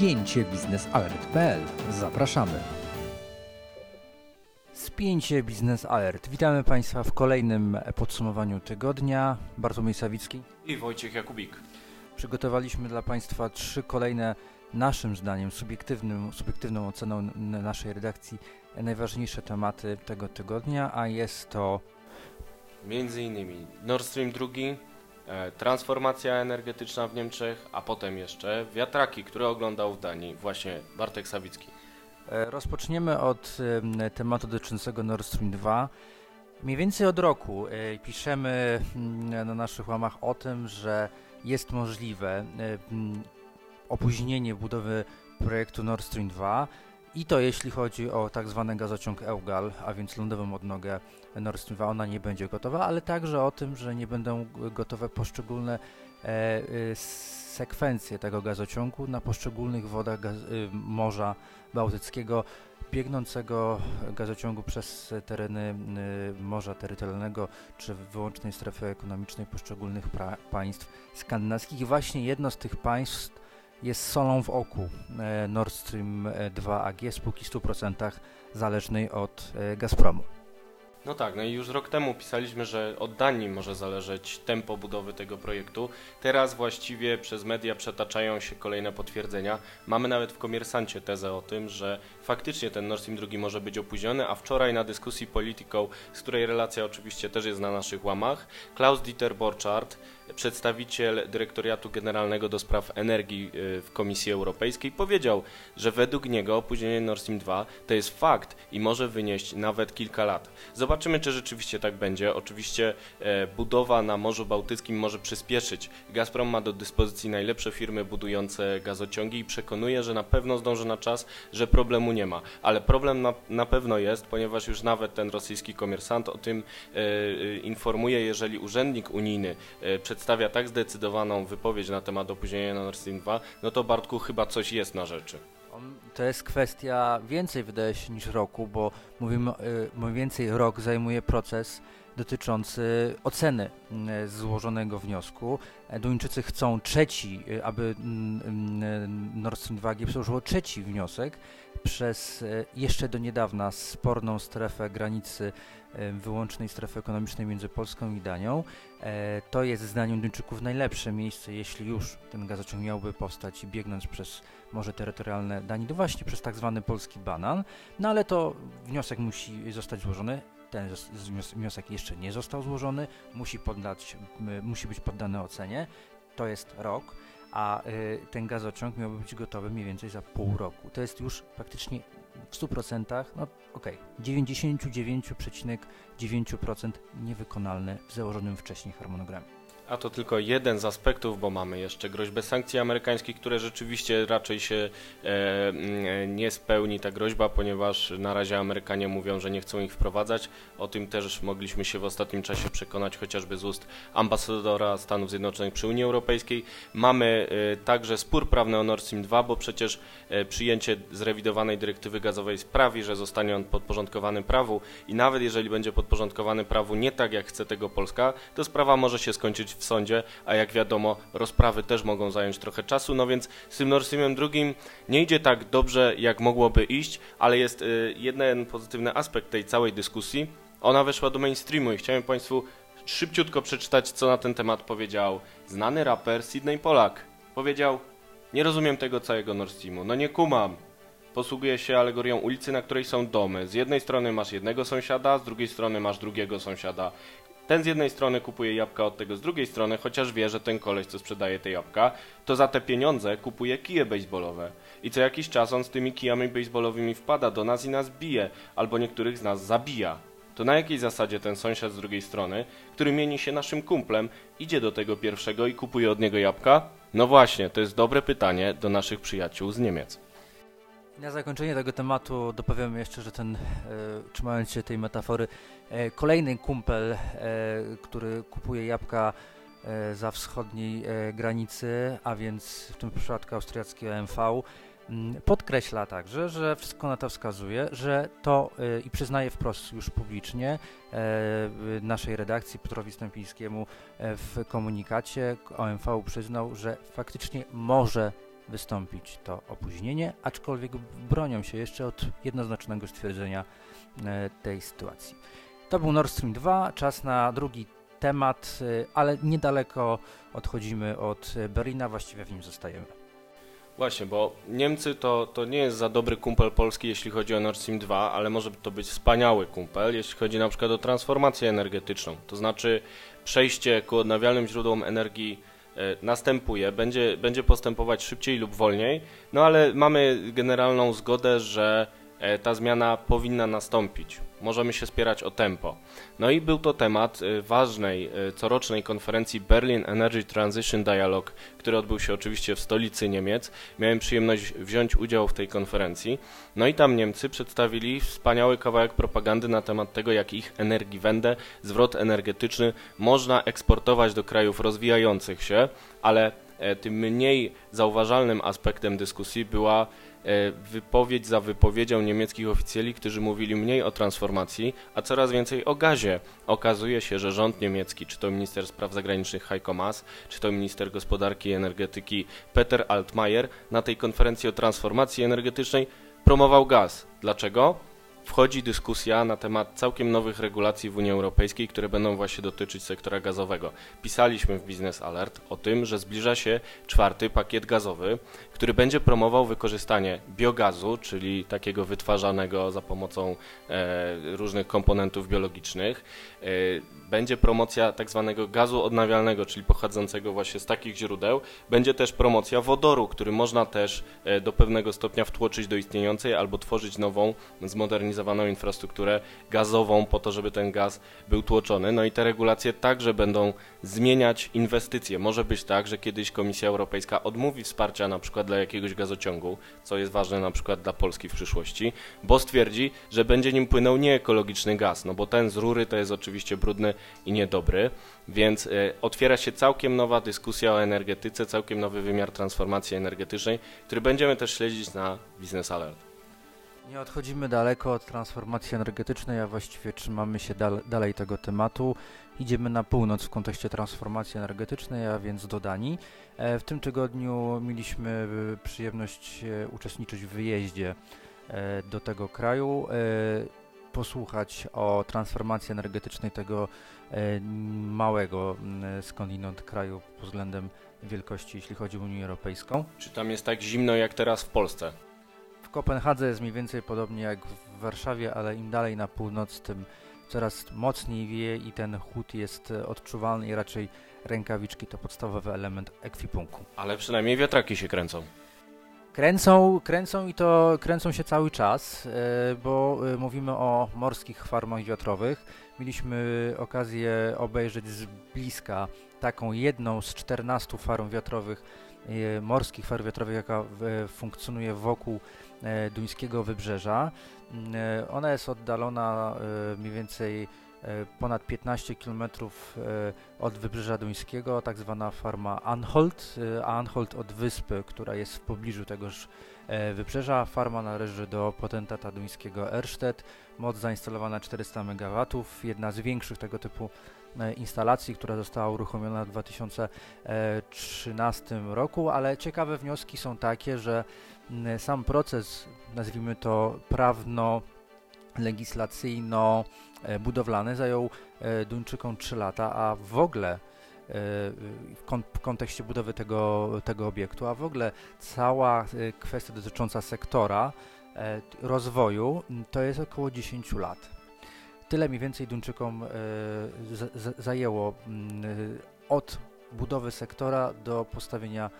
spięcie biznesalert.pl. Zapraszamy. Spięcie Biznes Alert. Witamy Państwa w kolejnym podsumowaniu tygodnia. Bartłomiej Sawicki i Wojciech Jakubik. Przygotowaliśmy dla Państwa trzy kolejne, naszym zdaniem, subiektywnym, subiektywną oceną naszej redakcji, najważniejsze tematy tego tygodnia, a jest to między innymi Nord Stream 2, e, transformacja energetyczna w Niemczech, a potem jeszcze wiatraki, które oglądał w Danii właśnie Bartek Sawicki. E, rozpoczniemy od tematu dotyczącego Nord Stream 2. Mniej więcej od roku e, piszemy mm, na naszych łamach o tym, że jest możliwe opóźnienie budowy projektu Nord Stream 2 i to jeśli chodzi o tak zwany gazociąg EUGAL, a więc lądową odnogę Nord Stream 2, ona nie będzie gotowa, ale także o tym, że nie będą gotowe poszczególne e, e, sekwencje tego gazociągu na poszczególnych wodach gaz, e, Morza Bałtyckiego, biegnącego gazociągu przez tereny e, Morza Terytorialnego czy wyłącznej strefy ekonomicznej poszczególnych państw skandynawskich. Właśnie jedno z tych państw jest solą w oku e, Nord Stream 2 AG, spółki w 100% zależnej od e, Gazpromu. No tak, no i już rok temu pisaliśmy, że od Danii może zależeć tempo budowy tego projektu. Teraz właściwie przez media przetaczają się kolejne potwierdzenia. Mamy nawet w Komersancie tezę o tym, że faktycznie ten Nord Stream 2 może być opóźniony, a wczoraj na dyskusji Politico, z której relacja oczywiście też jest na naszych łamach, Klaus Dieter Borchardt, przedstawiciel Dyrektoriatu Generalnego do Spraw Energii y, w Komisji Europejskiej, powiedział, że według niego opóźnienie Nord Stream 2 to jest fakt i może wynieść nawet kilka lat. Zobaczymy, czy rzeczywiście tak będzie. Oczywiście e, budowa na Morzu Bałtyckim może przyspieszyć. Gazprom ma do dyspozycji najlepsze firmy budujące gazociągi i przekonuje, że na pewno zdąży na czas, że problemu nie ma. Ale problem na, na pewno jest, ponieważ już nawet ten rosyjski komersant o tym e, e informuje, jeżeli urzędnik unijny e, przedstawia tak zdecydowaną wypowiedź na temat opóźnienia na Nord Stream 2, no to Bartku chyba coś jest na rzeczy. To jest kwestia więcej wydaje się niż roku, bo mówimy, y, mniej więcej rok zajmuje proces dotyczący oceny y, złożonego wniosku. E, Duńczycy chcą trzeci, aby Nord Stream 2 przełożyło trzeci wniosek przez jeszcze do niedawna sporną strefę granicy wyłącznej strefy ekonomicznej między Polską i Danią. E, to jest zdaniem Duńczyków najlepsze miejsce, jeśli już ten gazociąg miałby powstać i biegnąć przez morze terytorialne Danii, to właśnie przez tak zwany polski banan. No ale to wniosek musi zostać złożony. Ten wniosek jeszcze nie został złożony, musi, poddać, musi być poddany ocenie. To jest rok a y, ten gazociąg miałby być gotowy mniej więcej za pół roku. To jest już praktycznie w 100%, no okej, okay, 99,9% niewykonalne w założonym wcześniej harmonogramie. A to tylko jeden z aspektów, bo mamy jeszcze groźbę sankcji amerykańskich, które rzeczywiście raczej się e, mm, nie spełni ta groźba, ponieważ na razie Amerykanie mówią, że nie chcą ich wprowadzać. O tym też mogliśmy się w ostatnim czasie przekonać chociażby z ust ambasadora Stanów Zjednoczonych przy Unii Europejskiej. Mamy e, także spór prawny o Nord Stream 2, bo przecież e, przyjęcie zrewidowanej dyrektywy gazowej sprawi, że zostanie on podporządkowany prawu i nawet jeżeli będzie podporządkowany prawu nie tak jak chce tego Polska, to sprawa może się skończyć w sądzie, a jak wiadomo, rozprawy też mogą zająć trochę czasu, no więc z tym Streamem drugim nie idzie tak dobrze, jak mogłoby iść, ale jest y, jeden pozytywny aspekt tej całej dyskusji. Ona weszła do mainstreamu i chciałem Państwu szybciutko przeczytać, co na ten temat powiedział znany raper Sydney Polak. Powiedział, nie rozumiem tego całego Nord Streamu, no nie kumam. Posługuje się alegorią ulicy, na której są domy. Z jednej strony masz jednego sąsiada, z drugiej strony masz drugiego sąsiada. Ten z jednej strony kupuje jabłka od tego z drugiej strony, chociaż wie, że ten koleś, co sprzedaje te jabłka, to za te pieniądze kupuje kije baseballowe. I co jakiś czas on z tymi kijami baseballowymi wpada do nas i nas bije, albo niektórych z nas zabija. To na jakiej zasadzie ten sąsiad z drugiej strony, który mieni się naszym kumplem, idzie do tego pierwszego i kupuje od niego jabłka? No właśnie, to jest dobre pytanie do naszych przyjaciół z Niemiec. Na zakończenie tego tematu dopowiem jeszcze, że ten, e, trzymając się tej metafory, e, kolejny kumpel, e, który kupuje jabłka e, za wschodniej e, granicy, a więc w tym przypadku austriacki OMV, mm, podkreśla także, że wszystko na to wskazuje, że to e, i przyznaje wprost już publicznie naszej redakcji Piotrowi Stępińskiemu w komunikacie. OMV przyznał, że faktycznie może wystąpić to opóźnienie, aczkolwiek bronią się jeszcze od jednoznacznego stwierdzenia e, tej sytuacji. To był Nord Stream 2, czas na drugi temat, e, ale niedaleko odchodzimy od Berlina, właściwie w nim zostajemy. Właśnie, bo Niemcy to, to nie jest za dobry kumpel Polski, jeśli chodzi o Nord Stream 2, ale może to być wspaniały kumpel, jeśli chodzi na przykład o transformację energetyczną. To znaczy przejście ku odnawialnym źródłom energii następuje, będzie, będzie postępować szybciej lub wolniej, no ale mamy generalną zgodę, że e, ta zmiana powinna nastąpić możemy się spierać o tempo. No i był to temat y, ważnej y, corocznej konferencji Berlin Energy Transition Dialogue, który odbył się oczywiście w stolicy Niemiec. Miałem przyjemność wziąć udział w tej konferencji. No i tam Niemcy przedstawili wspaniały kawałek propagandy na temat tego, jak ich Energiewende, zwrot energetyczny można eksportować do krajów rozwijających się, ale e, tym mniej zauważalnym aspektem dyskusji była E, wypowiedź za wypowiedzią niemieckich oficjeli, którzy mówili mniej o transformacji, a coraz więcej o gazie. Okazuje się, że rząd niemiecki, czy to minister spraw zagranicznych Heiko Maas, czy to minister gospodarki i energetyki Peter Altmaier na tej konferencji o transformacji energetycznej promował gaz. Dlaczego? Wchodzi dyskusja na temat całkiem nowych regulacji w Unii Europejskiej, które będą właśnie dotyczyć sektora gazowego. Pisaliśmy w Business Alert o tym, że zbliża się czwarty pakiet gazowy, który będzie promował wykorzystanie biogazu, czyli takiego wytwarzanego za pomocą e, różnych komponentów biologicznych. E, będzie promocja tak zwanego gazu odnawialnego, czyli pochodzącego właśnie z takich źródeł. Będzie też promocja wodoru, który można też e, do pewnego stopnia wtłoczyć do istniejącej albo tworzyć nową, zmodernizowaną infrastrukturę gazową po to, żeby ten gaz był tłoczony. No i te regulacje także będą zmieniać inwestycje. Może być tak, że kiedyś Komisja Europejska odmówi wsparcia na przykład dla jakiegoś gazociągu, co jest ważne na przykład dla Polski w przyszłości, bo stwierdzi, że będzie nim płynął nieekologiczny gaz, no bo ten z rury to jest oczywiście brudny i niedobry, więc y, otwiera się całkiem nowa dyskusja o energetyce, całkiem nowy wymiar transformacji energetycznej, który będziemy też śledzić na Business Alert. Nie odchodzimy daleko od transformacji energetycznej, a właściwie trzymamy się dal dalej tego tematu. Idziemy na północ w kontekście transformacji energetycznej, a więc do Danii. E, w tym tygodniu mieliśmy e, przyjemność e, uczestniczyć w wyjeździe do tego kraju, posłuchać o transformacji energetycznej tego małego skądinąd kraju pod względem wielkości, jeśli chodzi o Unię Europejską. Czy tam jest tak zimno jak teraz w Polsce? W Kopenhadze jest mniej więcej podobnie jak w Warszawie, ale im dalej na północ, tym coraz mocniej wieje i ten chłód jest e, odczuwalny i raczej rękawiczki to podstawowy element ekwipunku. Ale przynajmniej wiatraki się kręcą. Kręcą, kręcą i to kręcą się cały czas, e, bo e, mówimy o morskich farmach wiatrowych. Mieliśmy okazję obejrzeć z bliska taką jedną z 14 farm wiatrowych, morskich farm wiatrowych, jaka funkcjonuje wokół duńskiego wybrzeża. E, ona jest oddalona e, mniej więcej e, ponad 15 km od wybrzeża duńskiego, tak zwana farma Anholt, a Anholt od wyspy, która jest w pobliżu tegoż wybrzeża. Farma należy do potentata duńskiego Ersted, moc zainstalowana 400 MW, jedna z większych tego typu instalacji, która została uruchomiona w 2013 roku, ale ciekawe wnioski są takie, że sam proces, nazwijmy to prawno, legislacyjno, budowlany zajął e, Duńczykom 3 lata, a w ogóle e, w kontekście budowy tego, tego obiektu, a w ogóle cała e, kwestia dotycząca sektora rozwoju to jest około 10 lat. Tyle mniej więcej Duńczykom zajęło od budowy sektora do postawienia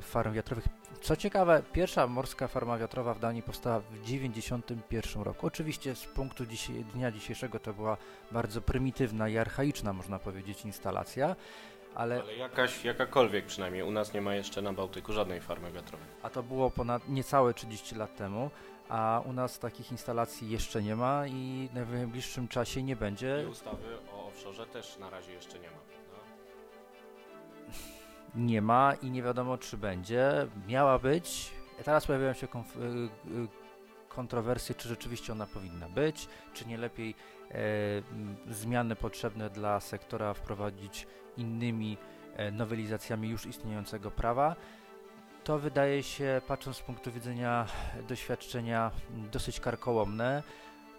farm wiatrowych co ciekawe, pierwsza morska farma wiatrowa w Danii powstała w 1991 roku. Oczywiście z punktu dzisiaj, dnia dzisiejszego to była bardzo prymitywna i archaiczna, można powiedzieć, instalacja. Ale, ale jakaś, jakakolwiek przynajmniej. U nas nie ma jeszcze na Bałtyku żadnej farmy wiatrowej. A to było ponad niecałe 30 lat temu, a u nas takich instalacji jeszcze nie ma i w najbliższym czasie nie będzie. I ustawy o offshore też na razie jeszcze nie ma nie ma i nie wiadomo czy będzie. Miała być. Teraz pojawiają się y, y, kontrowersje, czy rzeczywiście ona powinna być, czy nie lepiej e, zmiany potrzebne dla sektora wprowadzić innymi e, nowelizacjami już istniejącego prawa. to wydaje się, patrząc z punktu widzenia doświadczenia, dosyć karkołomne,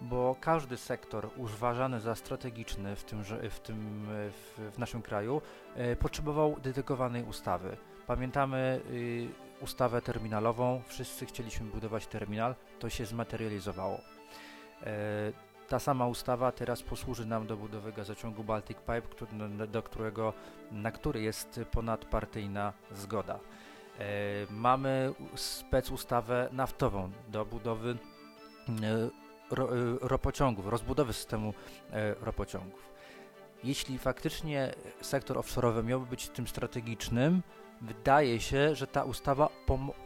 bo każdy sektor uważany za strategiczny w, tym, w, tym, w, w naszym kraju e, potrzebował dedykowanej ustawy. Pamiętamy y, ustawę terminalową, wszyscy chcieliśmy budować terminal, to się zmaterializowało. E, ta sama ustawa teraz posłuży nam do budowy gazociągu Baltic Pipe, do którego, na który jest ponadpartyjna zgoda. E, mamy spec ustawę naftową do budowy ro, ropociągów, rozbudowy systemu ropociągów. Jeśli faktycznie sektor offshore'owy miałby być tym strategicznym, wydaje się, że ta ustawa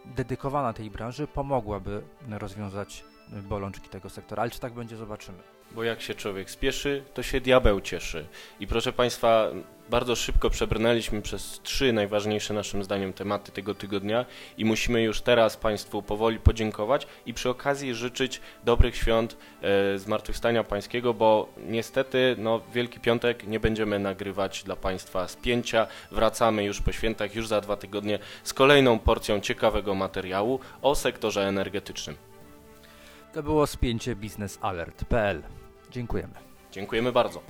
dedykowana tej branży pomogłaby rozwiązać bolączki tego sektora, ale czy tak będzie, zobaczymy. Bo jak się człowiek spieszy, to się diabeł cieszy. I proszę Państwa, bardzo szybko przebrnęliśmy przez trzy najważniejsze naszym zdaniem tematy tego tygodnia i musimy już teraz Państwu powoli podziękować i przy okazji życzyć dobrych świąt e, Zmartwychwstania Pańskiego, bo niestety no, Wielki Piątek nie będziemy nagrywać dla Państwa spięcia. Wracamy już po świętach, już za dwa tygodnie z kolejną porcją ciekawego materiału o sektorze energetycznym. To było spięcie biznesalert.pl. Dziękujemy. Dziękujemy bardzo.